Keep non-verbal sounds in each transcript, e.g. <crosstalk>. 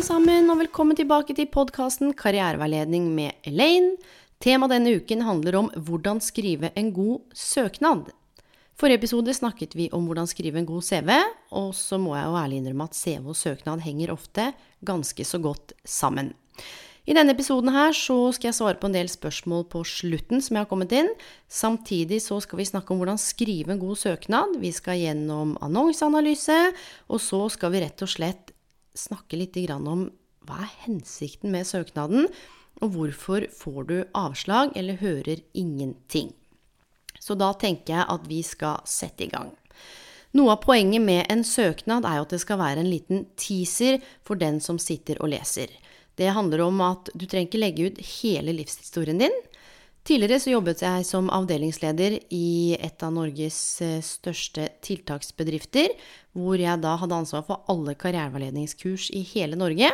alle sammen, og velkommen tilbake til podkasten Karriereveiledning med Elaine. Temaet denne uken handler om hvordan skrive en god søknad. Forrige episode snakket vi om hvordan skrive en god CV, og så må jeg jo ærlig innrømme at CV og søknad henger ofte ganske så godt sammen. I denne episoden her så skal jeg svare på en del spørsmål på slutten som jeg har kommet inn. Samtidig så skal vi snakke om hvordan skrive en god søknad. Vi skal gjennom annonseanalyse, og så skal vi rett og slett snakke litt om hva er hensikten med søknaden, og hvorfor får du avslag eller hører ingenting. Så da tenker jeg at vi skal sette i gang. Noe av poenget med en søknad er jo at det skal være en liten teaser for den som sitter og leser. Det handler om at du trenger ikke legge ut hele livshistorien din. Tidligere så jobbet jeg som avdelingsleder i et av Norges eh, største tiltaksbedrifter, hvor jeg da hadde ansvar for alle karriereveiledningskurs i hele Norge.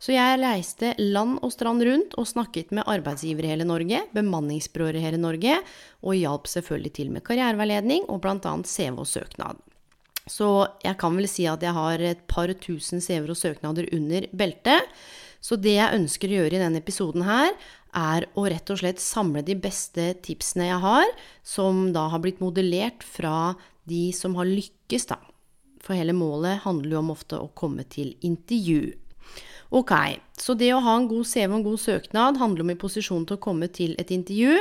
Så jeg reiste land og strand rundt og snakket med arbeidsgivere i hele Norge, bemanningsbyråer i hele Norge, og hjalp selvfølgelig til med karriereveiledning og bl.a. CV og søknad. Så jeg kan vel si at jeg har et par tusen CV-er og søknader under beltet. Så det jeg ønsker å gjøre i denne episoden her, er å rett og slett samle de beste tipsene jeg har, som da har blitt modellert fra de som har lykkes, da. For hele målet handler jo om ofte å komme til intervju. Ok, så det å ha en god CV og en god søknad handler om i posisjon til å komme til et intervju.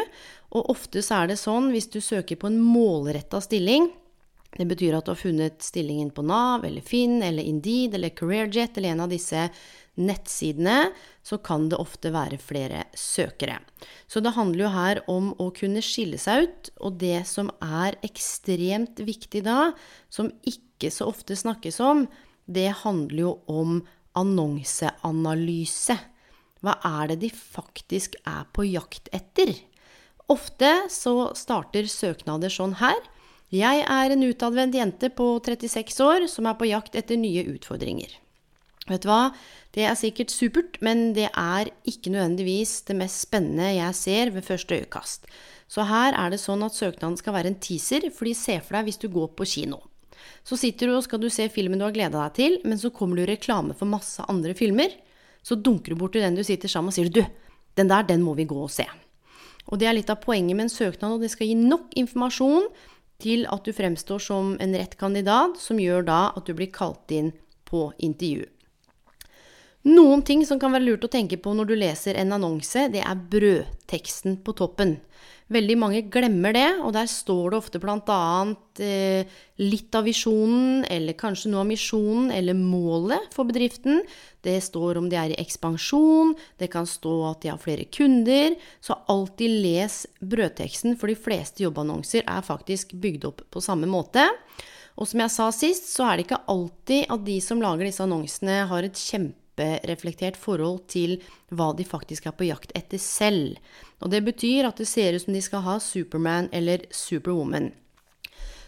Og ofte så er det sånn hvis du søker på en målretta stilling, det betyr at du har funnet stillingen på Nav eller Finn eller Indeed eller CareerJet eller en av disse nettsidene, så kan det ofte være flere søkere. Så det handler jo her om å kunne skille seg ut, og det som er ekstremt viktig da, som ikke så ofte snakkes om, det handler jo om annonseanalyse. Hva er det de faktisk er på jakt etter? Ofte så starter søknader sånn her. Jeg er en utadvendt jente på 36 år som er på jakt etter nye utfordringer. Vet du hva, det er sikkert supert, men det er ikke nødvendigvis det mest spennende jeg ser ved første øyekast. Så her er det sånn at søknaden skal være en teaser, fordi se for deg hvis du går på kino. Så sitter du og skal du se filmen du har gleda deg til, men så kommer det reklame for masse andre filmer. Så dunker du bort til den du sitter sammen og sier du, den der, den må vi gå og se. Og det er litt av poenget med en søknad, og det skal gi nok informasjon til at du fremstår som en rett kandidat, som gjør da at du blir kalt inn på intervju. Noen ting som kan være lurt å tenke på når du leser en annonse, det er brødteksten på toppen. Veldig mange glemmer det, og der står det ofte bl.a. Eh, litt av visjonen, eller kanskje noe av misjonen, eller målet for bedriften. Det står om de er i ekspansjon, det kan stå at de har flere kunder. Så alltid les brødteksten, for de fleste jobbannonser er faktisk bygd opp på samme måte. Og som jeg sa sist, så er det ikke alltid at de som lager disse annonsene, har et kjempe kjempereflektert forhold til hva de faktisk er på jakt etter selv. Og det betyr at det ser ut som de skal ha Superman eller Superwoman.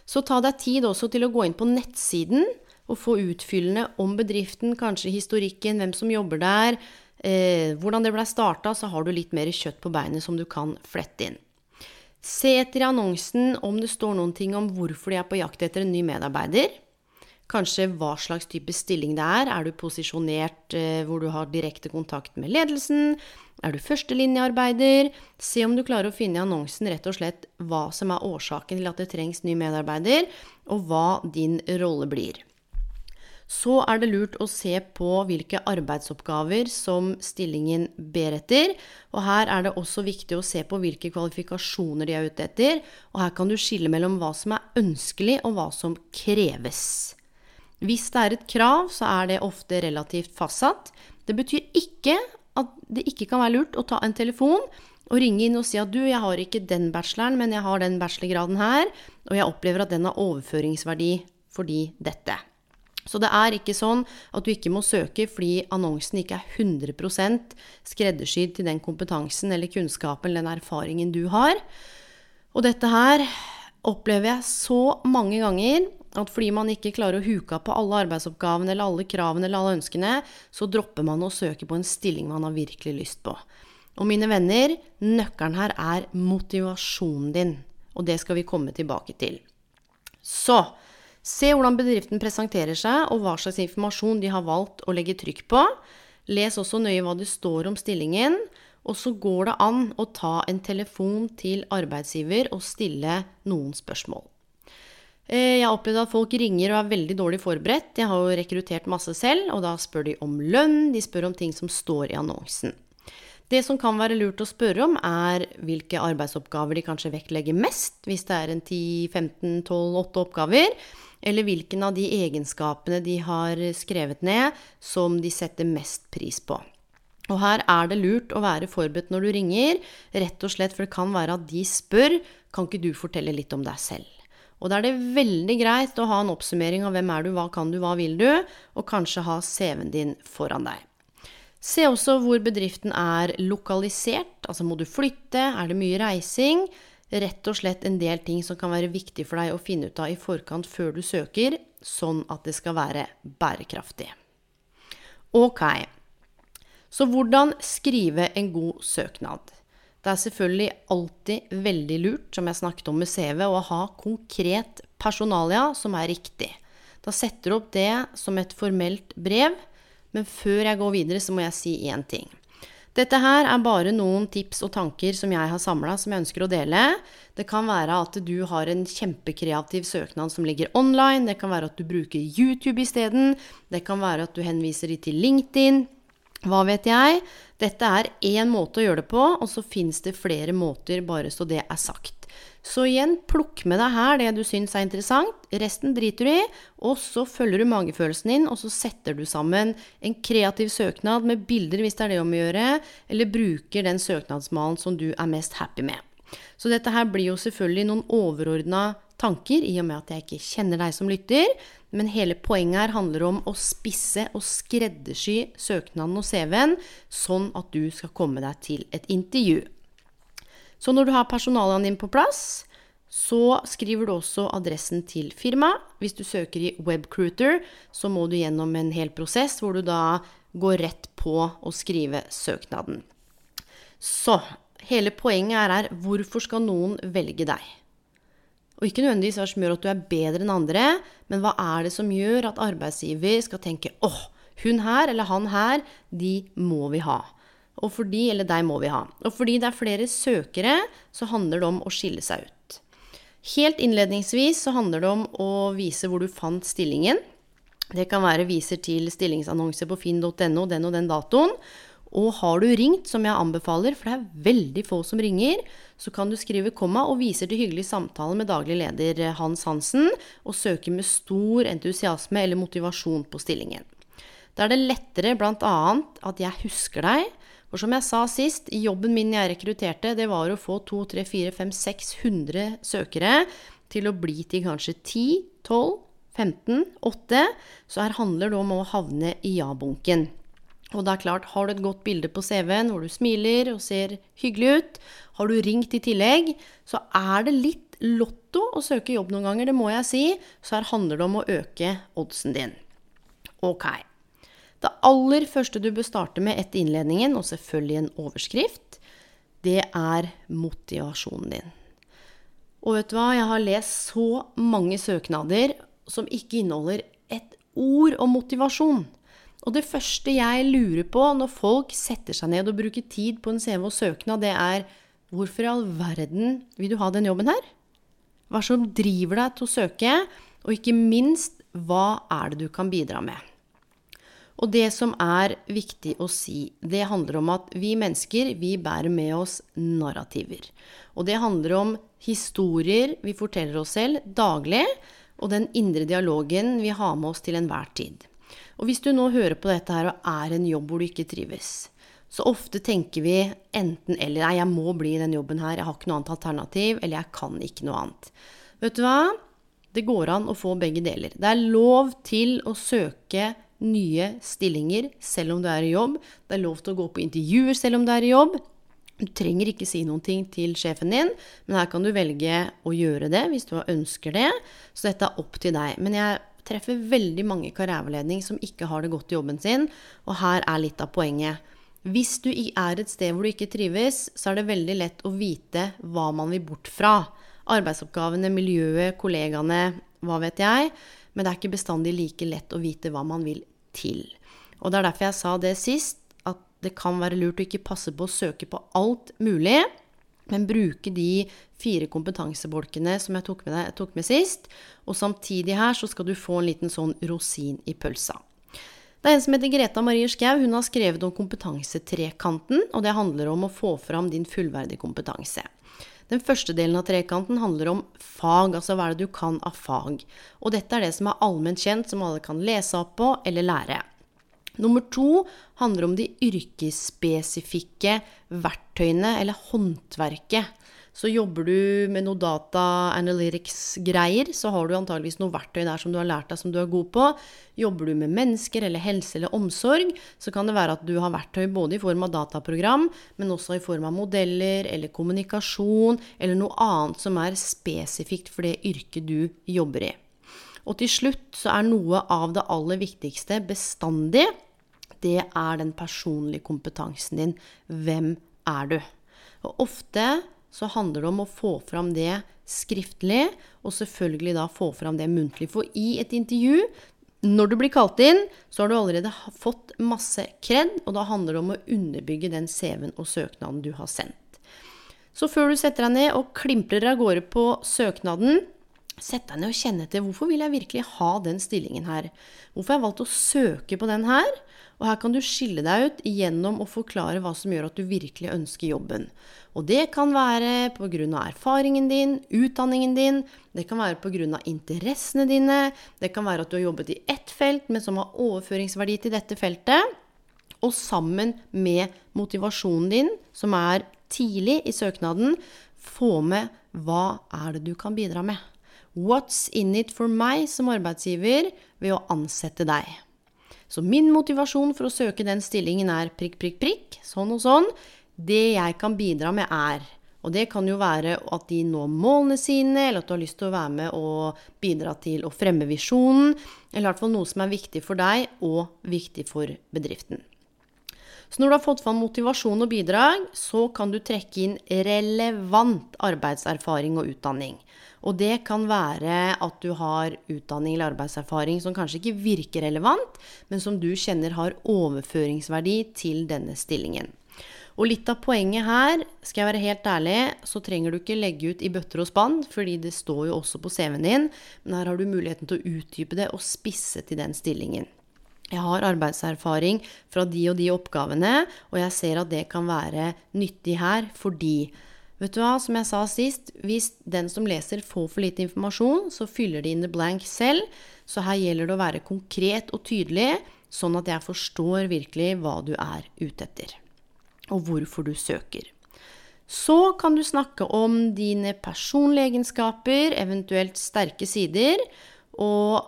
Så ta deg tid også til å gå inn på nettsiden og få utfyllende om bedriften, kanskje historikken, hvem som jobber der, eh, hvordan det ble starta, så har du litt mer kjøtt på beinet som du kan flette inn. Se etter i annonsen om det står noen ting om hvorfor de er på jakt etter en ny medarbeider. Kanskje hva slags type stilling det er. Er du posisjonert eh, hvor du har direkte kontakt med ledelsen? Er du førstelinjearbeider? Se om du klarer å finne i annonsen rett og slett hva som er årsaken til at det trengs ny medarbeider, og hva din rolle blir. Så er det lurt å se på hvilke arbeidsoppgaver som stillingen ber etter. Og her er det også viktig å se på hvilke kvalifikasjoner de er ute etter. Og her kan du skille mellom hva som er ønskelig, og hva som kreves. Hvis det er et krav, så er det ofte relativt fastsatt. Det betyr ikke at det ikke kan være lurt å ta en telefon og ringe inn og si at du, jeg har ikke den bacheloren, men jeg har den bachelorgraden her, og jeg opplever at den har overføringsverdi fordi dette. Så det er ikke sånn at du ikke må søke fordi annonsen ikke er 100% skreddersydd til den kompetansen eller kunnskapen eller den erfaringen du har. Og dette her opplever jeg så mange ganger at fordi man ikke klarer å huke på alle arbeidsoppgavene eller alle kravene eller alle ønskene, så dropper man å søke på en stilling man har virkelig lyst på. Og mine venner, nøkkelen her er motivasjonen din. Og det skal vi komme tilbake til. Så Se hvordan bedriften presenterer seg, og hva slags informasjon de har valgt å legge trykk på. Les også nøye hva det står om stillingen. Og så går det an å ta en telefon til arbeidsgiver og stille noen spørsmål. Eh, jeg har opplevd at folk ringer og er veldig dårlig forberedt. Jeg har jo rekruttert masse selv, og da spør de om lønn, de spør om ting som står i annonsen. Det som kan være lurt å spørre om, er hvilke arbeidsoppgaver de kanskje vektlegger mest, hvis det er en 10-15-12-8 oppgaver eller hvilken av de egenskapene de har skrevet ned, som de setter mest pris på. Og her er det lurt å være forberedt når du ringer, rett og slett for det kan være at de spør kan ikke du fortelle litt om deg selv. Og da er det veldig greit å ha en oppsummering av hvem er du, hva kan du, hva vil du, og kanskje ha CV-en din foran deg. Se også hvor bedriften er lokalisert, altså må du flytte, er det mye reising, rett og slett en del ting som kan være viktig for deg å finne ut av i forkant før du søker, sånn at det skal være bærekraftig. Ok, så hvordan skrive en god søknad? Det er selvfølgelig alltid veldig lurt, som jeg snakket om med CV, å ha konkret personalia som er riktig. Da setter du opp det som et formelt brev, men før jeg går videre, så må jeg si én ting. Dette her er bare noen tips og tanker som jeg har samla, som jeg ønsker å dele. Det kan være at du har en kjempekreativ søknad som ligger online. Det kan være at du bruker YouTube isteden. Det kan være at du henviser de til LinkedIn. Hva vet jeg? Dette er én måte å gjøre det på, og så fins det flere måter, bare så det er sagt. Så igjen, plukk med deg her det du syns er interessant. Resten driter du i. Og så følger du magefølelsen din, og så setter du sammen en kreativ søknad med bilder, hvis det er det om å gjøre, eller bruker den søknadsmalen som du er mest happy med. Så dette her blir jo selvfølgelig noen overordna tanker, i og med at jeg ikke kjenner deg som lytter. Men hele poenget her handler om å spisse og skreddersy søknaden og CV-en, sånn at du skal komme deg til et intervju. Så når du har personalene dine på plass, så skriver du også adressen til firmaet. Hvis du søker i Webcruiter, så må du gjennom en hel prosess hvor du da går rett på å skrive søknaden. Så hele poenget er her hvorfor skal noen velge deg? Og ikke nødvendigvis hva som gjør at du er bedre enn andre, men hva er det som gjør at arbeidsgiver skal tenke åh, hun her eller han her, de må vi ha. Og fordi, eller deg må vi ha. Og fordi det er flere søkere, så handler det om å skille seg ut. Helt innledningsvis så handler det om å vise hvor du fant stillingen. Det kan være viser til stillingsannonse på finn.no den og den datoen. Og har du ringt, som jeg anbefaler, for det er veldig få som ringer, så kan du skrive komma og viser til hyggelig samtale med daglig leder Hans Hansen, og søker med stor entusiasme eller motivasjon på stillingen. Da er det lettere bl.a. at jeg husker deg, for som jeg sa sist, jobben min jeg rekrutterte, det var å få 2, 3, 4, 5, 600 søkere til å bli til kanskje 10, 12, 15, 8. Så her handler det om å havne i ja-bunken. Og det er klart, har du et godt bilde på CV-en hvor du smiler og ser hyggelig ut, har du ringt i tillegg, så er det litt lotto å søke jobb noen ganger, det må jeg si. Så her handler det om å øke oddsen din. Ok. Det aller første du bør starte med etter innledningen, og selvfølgelig en overskrift, det er motivasjonen din. Og vet du hva, jeg har lest så mange søknader som ikke inneholder et ord om motivasjon. Og det første jeg lurer på når folk setter seg ned og bruker tid på en CV og søknad, det er hvorfor i all verden vil du ha den jobben her? Hva som driver deg til å søke? Og ikke minst, hva er det du kan bidra med? Og det som er viktig å si, det handler om at vi mennesker, vi bærer med oss narrativer. Og det handler om historier vi forteller oss selv daglig, og den indre dialogen vi har med oss til enhver tid. Og hvis du nå hører på dette her og er en jobb hvor du ikke trives, Så ofte tenker vi enten eller. Nei, jeg må bli i den jobben her. Jeg har ikke noe annet alternativ. Eller jeg kan ikke noe annet. Vet du hva? Det går an å få begge deler. Det er lov til å søke nye stillinger selv om du er i jobb. Det er lov til å gå på intervjuer selv om du er i jobb. Du trenger ikke si noen ting til sjefen din, men her kan du velge å gjøre det hvis du ønsker det. Så dette er opp til deg. Men jeg treffer veldig mange karriereveiledning som ikke har det godt i jobben sin, og her er litt av poenget. Hvis du er et sted hvor du ikke trives, så er det veldig lett å vite hva man vil bort fra. Arbeidsoppgavene, miljøet, kollegaene, hva vet jeg. Men det er ikke bestandig like lett å vite hva man vil til. Og det er derfor jeg sa det sist, at det kan være lurt å ikke passe på å søke på alt mulig, men bruke de fire kompetansebolkene som jeg tok med, deg, tok med sist. Og samtidig her så skal du få en liten sånn rosin i pølsa. Det er en som heter Greta Marie Skau. Hun har skrevet om kompetansetrekanten, og det handler om å få fram din fullverdige kompetanse. Den første delen av trekanten handler om fag, altså hva er det du kan av fag. Og dette er det som er allment kjent, som alle kan lese opp på eller lære. Nummer to handler om de yrkesspesifikke verktøyene, eller håndverket. Så jobber du med noe data analytics-greier, så har du antageligvis noe verktøy der som du har lært deg som du er god på. Jobber du med mennesker eller helse eller omsorg, så kan det være at du har verktøy både i form av dataprogram, men også i form av modeller eller kommunikasjon eller noe annet som er spesifikt for det yrket du jobber i. Og til slutt så er noe av det aller viktigste bestandig, det er den personlige kompetansen din. Hvem er du? Og ofte så handler det om å få fram det skriftlig, og selvfølgelig da få fram det muntlig. For i et intervju, når du blir kalt inn, så har du allerede fått masse kred, og da handler det om å underbygge den CV-en og søknaden du har sendt. Så før du setter deg ned og klimprer av gårde på søknaden, Sett deg ned og kjenn etter hvorfor vil jeg virkelig ha den stillingen her. Hvorfor har jeg valgt å søke på den her? Og her kan du skille deg ut gjennom å forklare hva som gjør at du virkelig ønsker jobben. Og det kan være pga. erfaringen din, utdanningen din, det kan være pga. interessene dine, det kan være at du har jobbet i ett felt, men som har overføringsverdi til dette feltet. Og sammen med motivasjonen din, som er tidlig i søknaden, få med hva er det du kan bidra med. What's in it for meg som arbeidsgiver ved å ansette deg? Så min motivasjon for å søke den stillingen er prikk, prikk, prikk, sånn og sånn. Det jeg kan bidra med, er Og det kan jo være at de når målene sine, eller at du har lyst til å være med og bidra til å fremme visjonen, eller i hvert fall noe som er viktig for deg og viktig for bedriften. Så når du har fått fram motivasjon og bidrag, så kan du trekke inn relevant arbeidserfaring og utdanning. Og det kan være at du har utdanning eller arbeidserfaring som kanskje ikke virker relevant, men som du kjenner har overføringsverdi til denne stillingen. Og litt av poenget her, skal jeg være helt ærlig, så trenger du ikke legge ut i bøtter og spann, fordi det står jo også på CV-en din, men her har du muligheten til å utdype det og spisse til den stillingen. Jeg har arbeidserfaring fra de og de oppgavene, og jeg ser at det kan være nyttig her fordi Vet du hva, som jeg sa sist, hvis den som leser får for lite informasjon, så fyller de in the blank selv. Så her gjelder det å være konkret og tydelig, sånn at jeg forstår virkelig hva du er ute etter. Og hvorfor du søker. Så kan du snakke om dine personlige egenskaper, eventuelt sterke sider. Og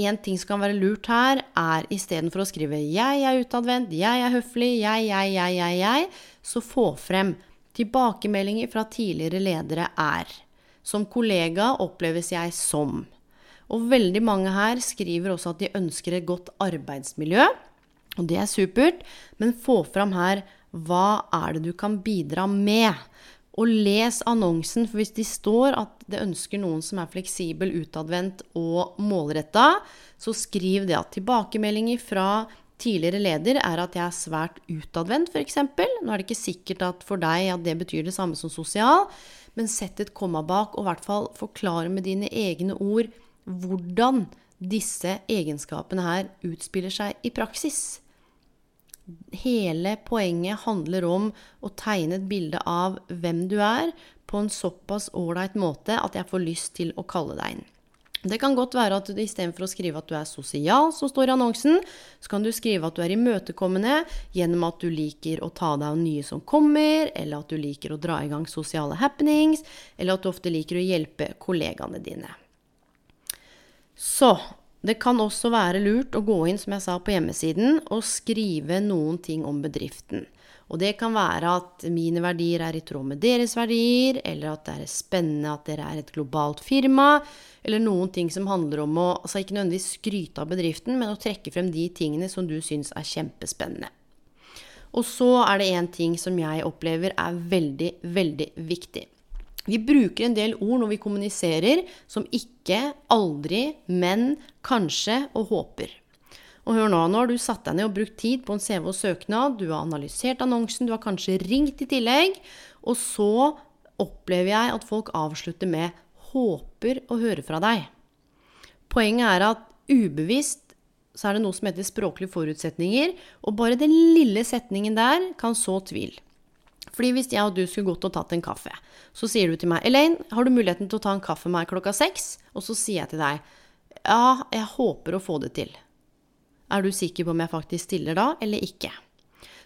en ting som kan være lurt her, er istedenfor å skrive 'jeg er utadvendt', 'jeg er høflig', 'jeg, jeg, jeg, jeg', jeg, så få frem Tilbakemeldinger fra tidligere ledere er Som kollega oppleves jeg som. Og veldig mange her skriver også at de ønsker et godt arbeidsmiljø. Og det er supert, men få fram her hva er det du kan bidra med? Og les annonsen, for hvis de står at det ønsker noen som er fleksibel, utadvendt og målretta, så skriv det at tilbakemeldinger fra tidligere leder, er at jeg er svært utadvendt, f.eks. Nå er det ikke sikkert at for deg at det betyr det samme som sosial, men sett et komma bak, og i hvert fall forklare med dine egne ord hvordan disse egenskapene her utspiller seg i praksis. Hele poenget handler om å tegne et bilde av hvem du er, på en såpass ålreit måte at jeg får lyst til å kalle deg inn. Det kan godt være at du istedenfor å skrive at du er sosial, som står i annonsen, så kan du skrive at du er imøtekommende gjennom at du liker å ta deg av nye som kommer, eller at du liker å dra i gang sosiale happenings, eller at du ofte liker å hjelpe kollegaene dine. Så det kan også være lurt å gå inn, som jeg sa, på hjemmesiden og skrive noen ting om bedriften. Og det kan være at mine verdier er i tråd med deres verdier, eller at det er spennende at dere er et globalt firma, eller noen ting som handler om å altså ikke nødvendigvis skryte av bedriften, men å trekke frem de tingene som du syns er kjempespennende. Og så er det én ting som jeg opplever er veldig, veldig viktig. Vi bruker en del ord når vi kommuniserer som ikke, aldri, men, kanskje og håper. Og hør nå, nå har du satt deg ned og brukt tid på en CV og søknad, du har analysert annonsen, du har kanskje ringt i tillegg, og så opplever jeg at folk avslutter med 'håper å høre fra deg'. Poenget er at ubevisst så er det noe som heter språklige forutsetninger, og bare den lille setningen der kan så tvil. Fordi hvis jeg og du skulle gått og tatt en kaffe, så sier du til meg 'Elaine, har du muligheten til å ta en kaffe med meg klokka seks?' Og så sier jeg til deg 'Ja, jeg håper å få det til'. Er du sikker på om jeg faktisk stiller da, eller ikke?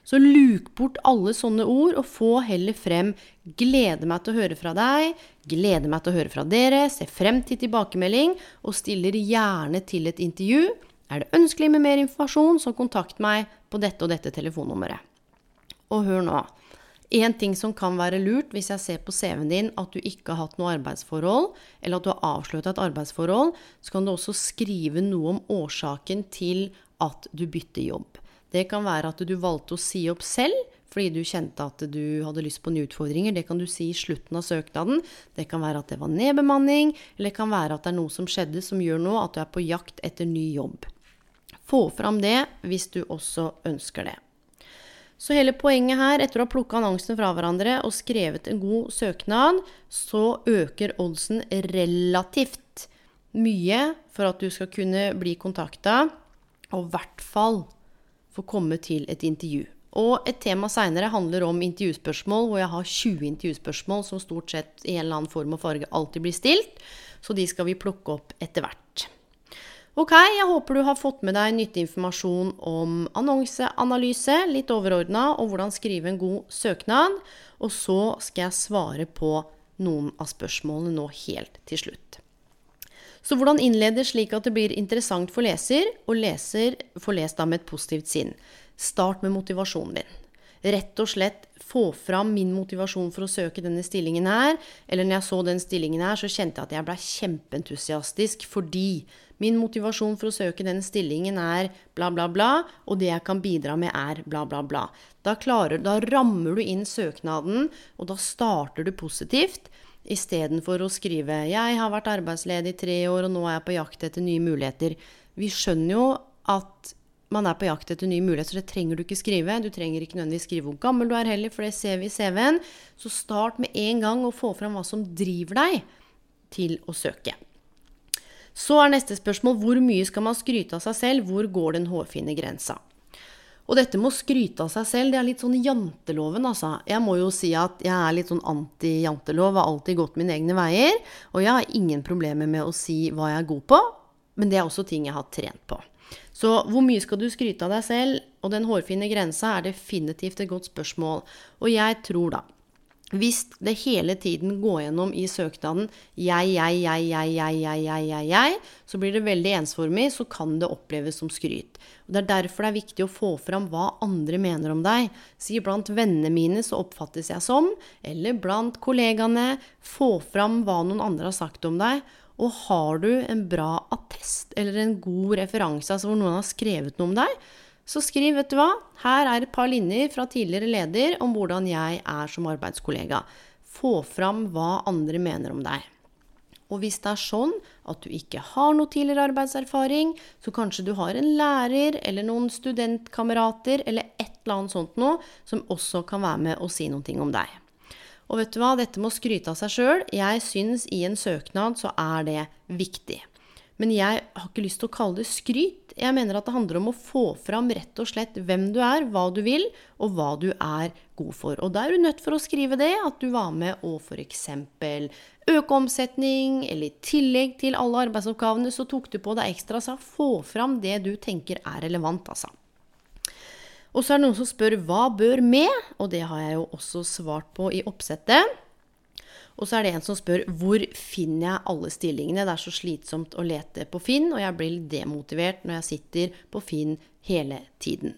Så luk bort alle sånne ord, og få heller frem 'gleder meg til å høre fra deg', 'gleder meg til å høre fra dere', 'se frem til tilbakemelding', og stiller gjerne til et intervju. Er det ønskelig med mer informasjon, så kontakt meg på dette og dette telefonnummeret. Og hør nå. En ting som kan være lurt hvis jeg ser på CV-en din at du ikke har hatt noe arbeidsforhold, eller at du har avslørt et arbeidsforhold, så kan du også skrive noe om årsaken til at du bytter jobb. Det kan være at du valgte å si opp selv fordi du kjente at du hadde lyst på nye utfordringer. Det kan du si i slutten av søknaden. Det kan være at det var nedbemanning, eller det kan være at det er noe som skjedde som gjør nå at du er på jakt etter ny jobb. Få fram det hvis du også ønsker det. Så hele poenget her, etter å ha plukka annonsene fra hverandre og skrevet en god søknad, så øker oddsen relativt mye for at du skal kunne bli kontakta og i hvert fall få komme til et intervju. Og et tema seinere handler om intervjuspørsmål, hvor jeg har 20 intervjuspørsmål som stort sett i en eller annen form og farge alltid blir stilt. Så de skal vi plukke opp etter hvert. Ok, jeg håper du har fått med deg nyttig informasjon om annonseanalyse, litt overordna, og hvordan skrive en god søknad. Og så skal jeg svare på noen av spørsmålene nå helt til slutt. Så hvordan innlede slik at det blir interessant for leser, og leser får lest da med et positivt sinn. Start med motivasjonen din. Rett og slett få fram min motivasjon for å søke denne stillingen her. Eller når jeg så den stillingen her, så kjente jeg at jeg ble kjempeentusiastisk fordi min motivasjon for å søke den stillingen er bla, bla, bla, og det jeg kan bidra med, er bla, bla, bla. Da, klarer, da rammer du inn søknaden, og da starter du positivt. Istedenfor å skrive 'Jeg har vært arbeidsledig i tre år, og nå er jeg på jakt etter nye muligheter'. Vi skjønner jo at man er på jakt etter nye muligheter, så det trenger du ikke skrive. Du trenger ikke nødvendigvis skrive hvor gammel du er heller, for det ser vi i CV-en. Så start med en gang å få fram hva som driver deg til å søke. Så er neste spørsmål hvor mye skal man skryte av seg selv? Hvor går den hårfine grensa? Og dette med å skryte av seg selv, det er litt sånn janteloven, altså. Jeg må jo si at jeg er litt sånn anti-jantelov, har alltid gått mine egne veier. Og jeg har ingen problemer med å si hva jeg er god på, men det er også ting jeg har trent på. Så hvor mye skal du skryte av deg selv? Og den hårfine grensa er definitivt et godt spørsmål. Og jeg tror da hvis det hele tiden går gjennom i søknaden jeg, jeg, jeg, jeg, jeg, jeg, jeg, jeg, jeg, så blir det veldig ensformig, så kan det oppleves som skryt. Og Det er derfor det er viktig å få fram hva andre mener om deg. Si blant vennene mine så oppfattes jeg som, eller blant kollegaene. Få fram hva noen andre har sagt om deg. Og har du en bra attest eller en god referanse, altså hvor noen har skrevet noe om deg, så skriv, vet du hva, her er et par linjer fra tidligere leder om hvordan jeg er som arbeidskollega. Få fram hva andre mener om deg. Og hvis det er sånn at du ikke har noe tidligere arbeidserfaring, så kanskje du har en lærer eller noen studentkamerater eller et eller annet sånt noe som også kan være med og si noe om deg. Og vet du hva, dette med å skryte av seg sjøl, jeg syns i en søknad så er det viktig. Men jeg har ikke lyst til å kalle det skryt. Jeg mener at det handler om å få fram rett og slett hvem du er, hva du vil, og hva du er god for. Og da er du nødt for å skrive det, at du var med å f.eks. øke omsetning, eller i tillegg til alle arbeidsoppgavene så tok du på deg ekstra. Så få fram det du tenker er relevant, altså. Og så er det noen som spør hva bør med, og det har jeg jo også svart på i oppsettet. Og så er det en som spør hvor finner jeg alle stillingene? Det er så slitsomt å lete på Finn, og jeg blir demotivert når jeg sitter på Finn hele tiden.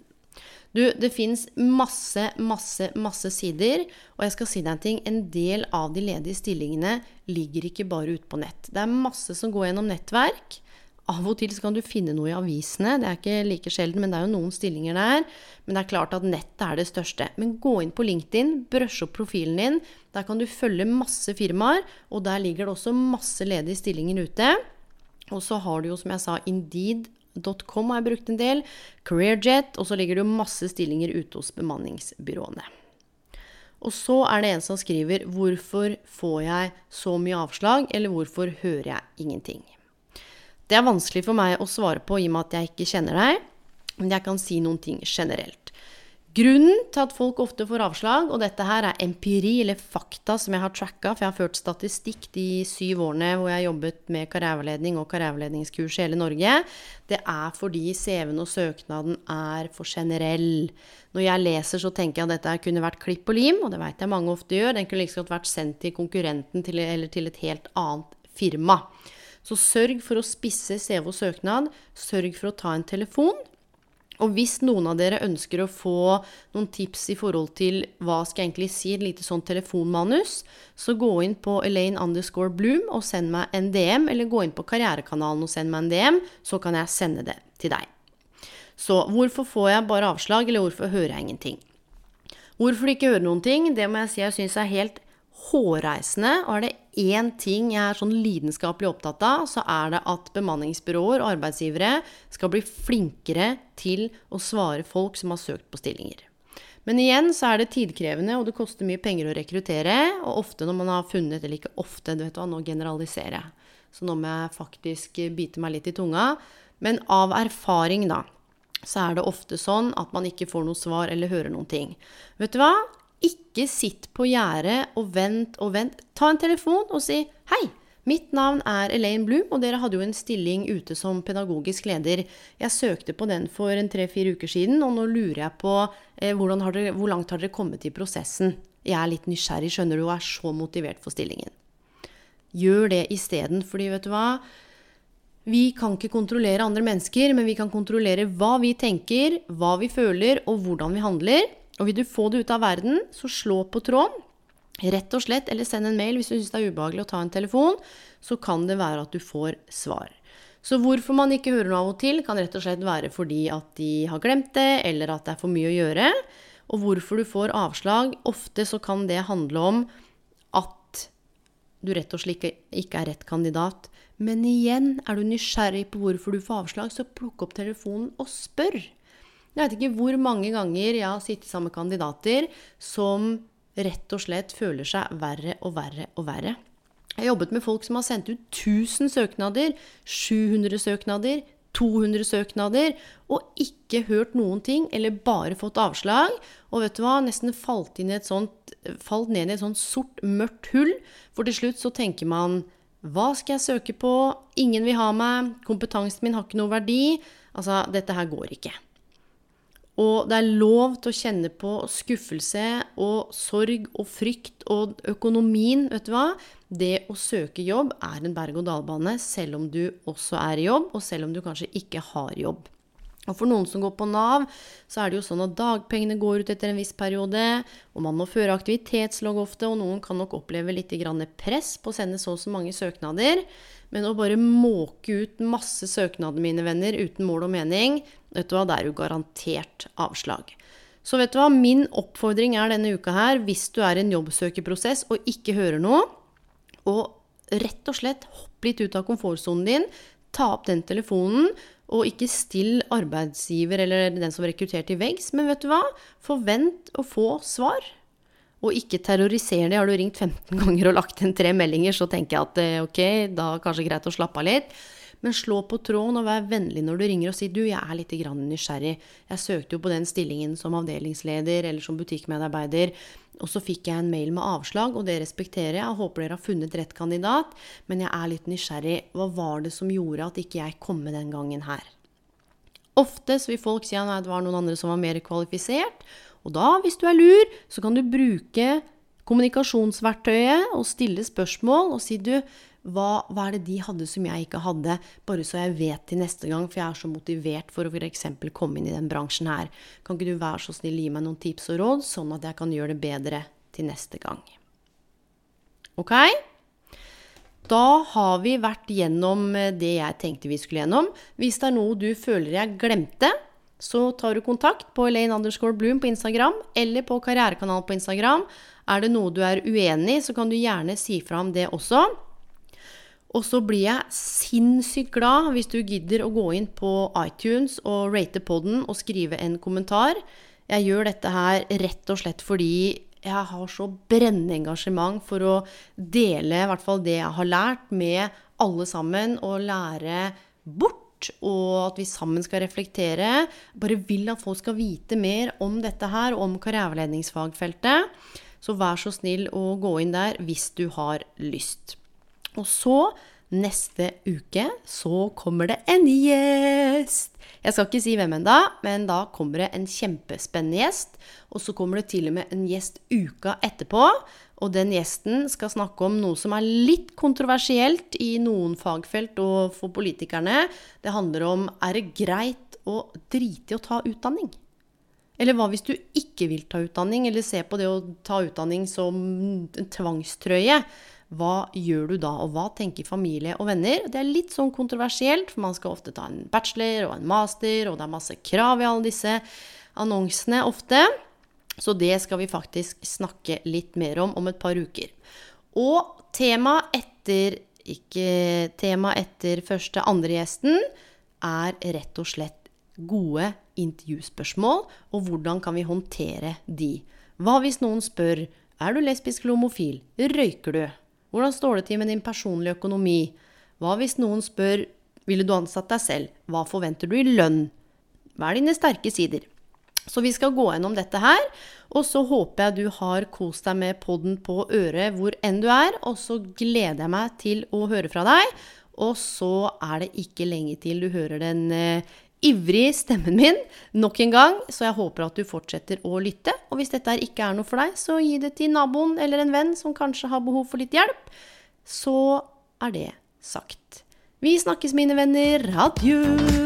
Du, det fins masse, masse, masse sider, og jeg skal si deg en ting. En del av de ledige stillingene ligger ikke bare ute på nett. Det er masse som går gjennom nettverk. Av og til kan du finne noe i avisene. Det er ikke like sjelden, men det er jo noen stillinger der. Men det er klart at nettet er det største. Men gå inn på LinkedIn, brøsj opp profilen din. Der kan du følge masse firmaer, og der ligger det også masse ledige stillinger ute. Og så har du jo, som jeg sa, Indeed.com har jeg brukt en del. Careerjet. Og så ligger det jo masse stillinger ute hos bemanningsbyråene. Og så er det en som skriver 'Hvorfor får jeg så mye avslag?' eller 'Hvorfor hører jeg ingenting?' Det er vanskelig for meg å svare på i og med at jeg ikke kjenner deg, men jeg kan si noen ting generelt. Grunnen til at folk ofte får avslag, og dette her er empiri eller fakta som jeg har tracka, for jeg har ført statistikk de syv årene hvor jeg har jobbet med karriereveiledning og karriereveiledningskurs i hele Norge, det er fordi CV-en og søknaden er for generell. Når jeg leser, så tenker jeg at dette kunne vært klipp og lim, og det veit jeg mange ofte gjør. Den kunne like liksom vært sendt til konkurrenten til, eller til et helt annet firma. Så sørg for å spisse CVO søknad. Sørg for å ta en telefon. Og hvis noen av dere ønsker å få noen tips i forhold til hva skal jeg egentlig si, et lite sånn telefonmanus, så gå inn på Elaine underscore Bloom og send meg en DM, eller gå inn på Karrierekanalen og send meg en DM, så kan jeg sende det til deg. Så hvorfor får jeg bare avslag, eller hvorfor hører jeg ingenting? Hvorfor du ikke hører noen ting, det må jeg si jeg syns er helt hårreisende. Og er det én ting jeg er sånn lidenskapelig opptatt av, så er det at bemanningsbyråer og arbeidsgivere skal bli flinkere til å svare folk som har søkt på stillinger. Men igjen så er det tidkrevende, og det koster mye penger å rekruttere. Og ofte når man har funnet Eller ikke ofte, du vet hva, nå generaliserer jeg. Så nå må jeg faktisk bite meg litt i tunga. Men av erfaring, da, så er det ofte sånn at man ikke får noe svar eller hører noen ting. Vet du hva? Ikke sitt på gjerdet og vent og vent. Ta en telefon og si hei. Mitt navn er Elaine Bloom, og dere hadde jo en stilling ute som pedagogisk leder. Jeg søkte på den for en tre-fire uker siden, og nå lurer jeg på eh, dere, hvor langt har dere kommet i prosessen? Jeg er litt nysgjerrig, skjønner du, og er så motivert for stillingen. Gjør det isteden, fordi vet du hva? Vi kan ikke kontrollere andre mennesker, men vi kan kontrollere hva vi tenker, hva vi føler, og hvordan vi handler. Og vil du få det ut av verden, så slå på tråden. Rett og slett, eller send en mail hvis du syns det er ubehagelig å ta en telefon. Så kan det være at du får svar. Så hvorfor man ikke hører noe av og til, kan rett og slett være fordi at de har glemt det, eller at det er for mye å gjøre. Og hvorfor du får avslag, ofte så kan det handle om at du rett og slett ikke er rett kandidat. Men igjen, er du nysgjerrig på hvorfor du får avslag, så plukk opp telefonen og spør. Jeg vet ikke hvor mange ganger jeg har sittet sammen med kandidater som rett og slett føler seg verre og verre og verre. Jeg har jobbet med folk som har sendt ut 1000 søknader, 700 søknader, 200 søknader, og ikke hørt noen ting, eller bare fått avslag. Og vet du hva, nesten falt, sånt, falt ned i et sånt sort, mørkt hull. For til slutt så tenker man hva skal jeg søke på? Ingen vil ha meg. Kompetansen min har ikke noe verdi. Altså, dette her går ikke. Og det er lov til å kjenne på skuffelse og sorg og frykt og økonomien, vet du hva. Det å søke jobb er en berg-og-dal-bane, selv om du også er i jobb, og selv om du kanskje ikke har jobb. Og for noen som går på Nav, så er det jo sånn at dagpengene går ut etter en viss periode, og man må føre aktivitetslogg ofte, og noen kan nok oppleve litt press på å sende så og så mange søknader. Men å bare måke ut masse søknader, mine venner, uten mål og mening, vet du hva, det er jo garantert avslag. Så vet du hva, min oppfordring er denne uka her, hvis du er i en jobbsøkerprosess og ikke hører noe, og rett og slett hopp litt ut av komfortsonen din, ta opp den telefonen, og ikke still arbeidsgiver eller den som rekrutterte til veggs, men vet du hva, forvent å få svar. Og ikke terroriser det. Har du ringt 15 <laughs> ganger og lagt inn tre meldinger, så tenker jeg at eh, ok, da er det kanskje greit å slappe av litt. Men slå på tråden og vær vennlig når du ringer og sier du, jeg er litt nysgjerrig. Jeg søkte jo på den stillingen som avdelingsleder eller som butikkmedarbeider. Og så fikk jeg en mail med avslag, og det respekterer jeg. Jeg håper dere har funnet rett kandidat, men jeg er litt nysgjerrig. Hva var det som gjorde at ikke jeg kom med den gangen her? Oftest vil folk si at det var noen andre som var mer kvalifisert. Og da, hvis du er lur, så kan du bruke kommunikasjonsverktøyet og stille spørsmål og si du, hva, hva, er det de hadde som jeg ikke hadde, bare så jeg vet til neste gang, for jeg er så motivert for å f.eks. komme inn i den bransjen her. Kan ikke du være så snill gi meg noen tips og råd, sånn at jeg kan gjøre det bedre til neste gang? Ok? Da har vi vært gjennom eh, det jeg tenkte vi skulle gjennom. Hvis det er noe du føler jeg glemte, så tar du kontakt på Elaine underscore Bloom på Instagram eller på Karrierekanalen på Instagram. Er det noe du er uenig i, så kan du gjerne si fra om det også. Og så blir jeg sinnssykt glad hvis du gidder å gå inn på iTunes og rate poden og skrive en kommentar. Jeg gjør dette her rett og slett fordi jeg har så brennende engasjement for å dele i hvert fall det jeg har lært, med alle sammen, og lære bort. Og at vi sammen skal reflektere. Bare vil at folk skal vite mer om dette her, om karriereveiledningsfagfeltet. Så vær så snill å gå inn der hvis du har lyst. Og så, neste uke, så kommer det en gjest. Jeg skal ikke si hvem ennå, men da kommer det en kjempespennende gjest. Og så kommer det til og med en gjest uka etterpå. Og den gjesten skal snakke om noe som er litt kontroversielt i noen fagfelt og for politikerne. Det handler om er det greit å drite i å ta utdanning? Eller hva hvis du ikke vil ta utdanning, eller ser på det å ta utdanning som en tvangstrøye? Hva gjør du da, og hva tenker familie og venner? Det er litt sånn kontroversielt, for man skal ofte ta en bachelor og en master, og det er masse krav i alle disse annonsene ofte. Så det skal vi faktisk snakke litt mer om om et par uker. Og tema etter ikke tema etter første andre gjesten er rett og slett gode intervjuspørsmål, og hvordan kan vi håndtere de? Hva hvis noen spør er du lesbisk eller homofil? Røyker du? Hvordan står det til med din personlige økonomi? Hva hvis noen spør ville du ansatt deg selv? Hva forventer du i lønn? Hva er dine sterke sider? Så vi skal gå gjennom dette her. Og så håper jeg du har kost deg med podden på øret hvor enn du er. Og så gleder jeg meg til å høre fra deg. Og så er det ikke lenge til du hører den eh, ivrig stemmen min nok en gang, så jeg håper at du fortsetter å lytte. Og hvis dette ikke er noe for deg, så gi det til naboen eller en venn som kanskje har behov for litt hjelp. Så er det sagt. Vi snakkes, mine venner. Adjø!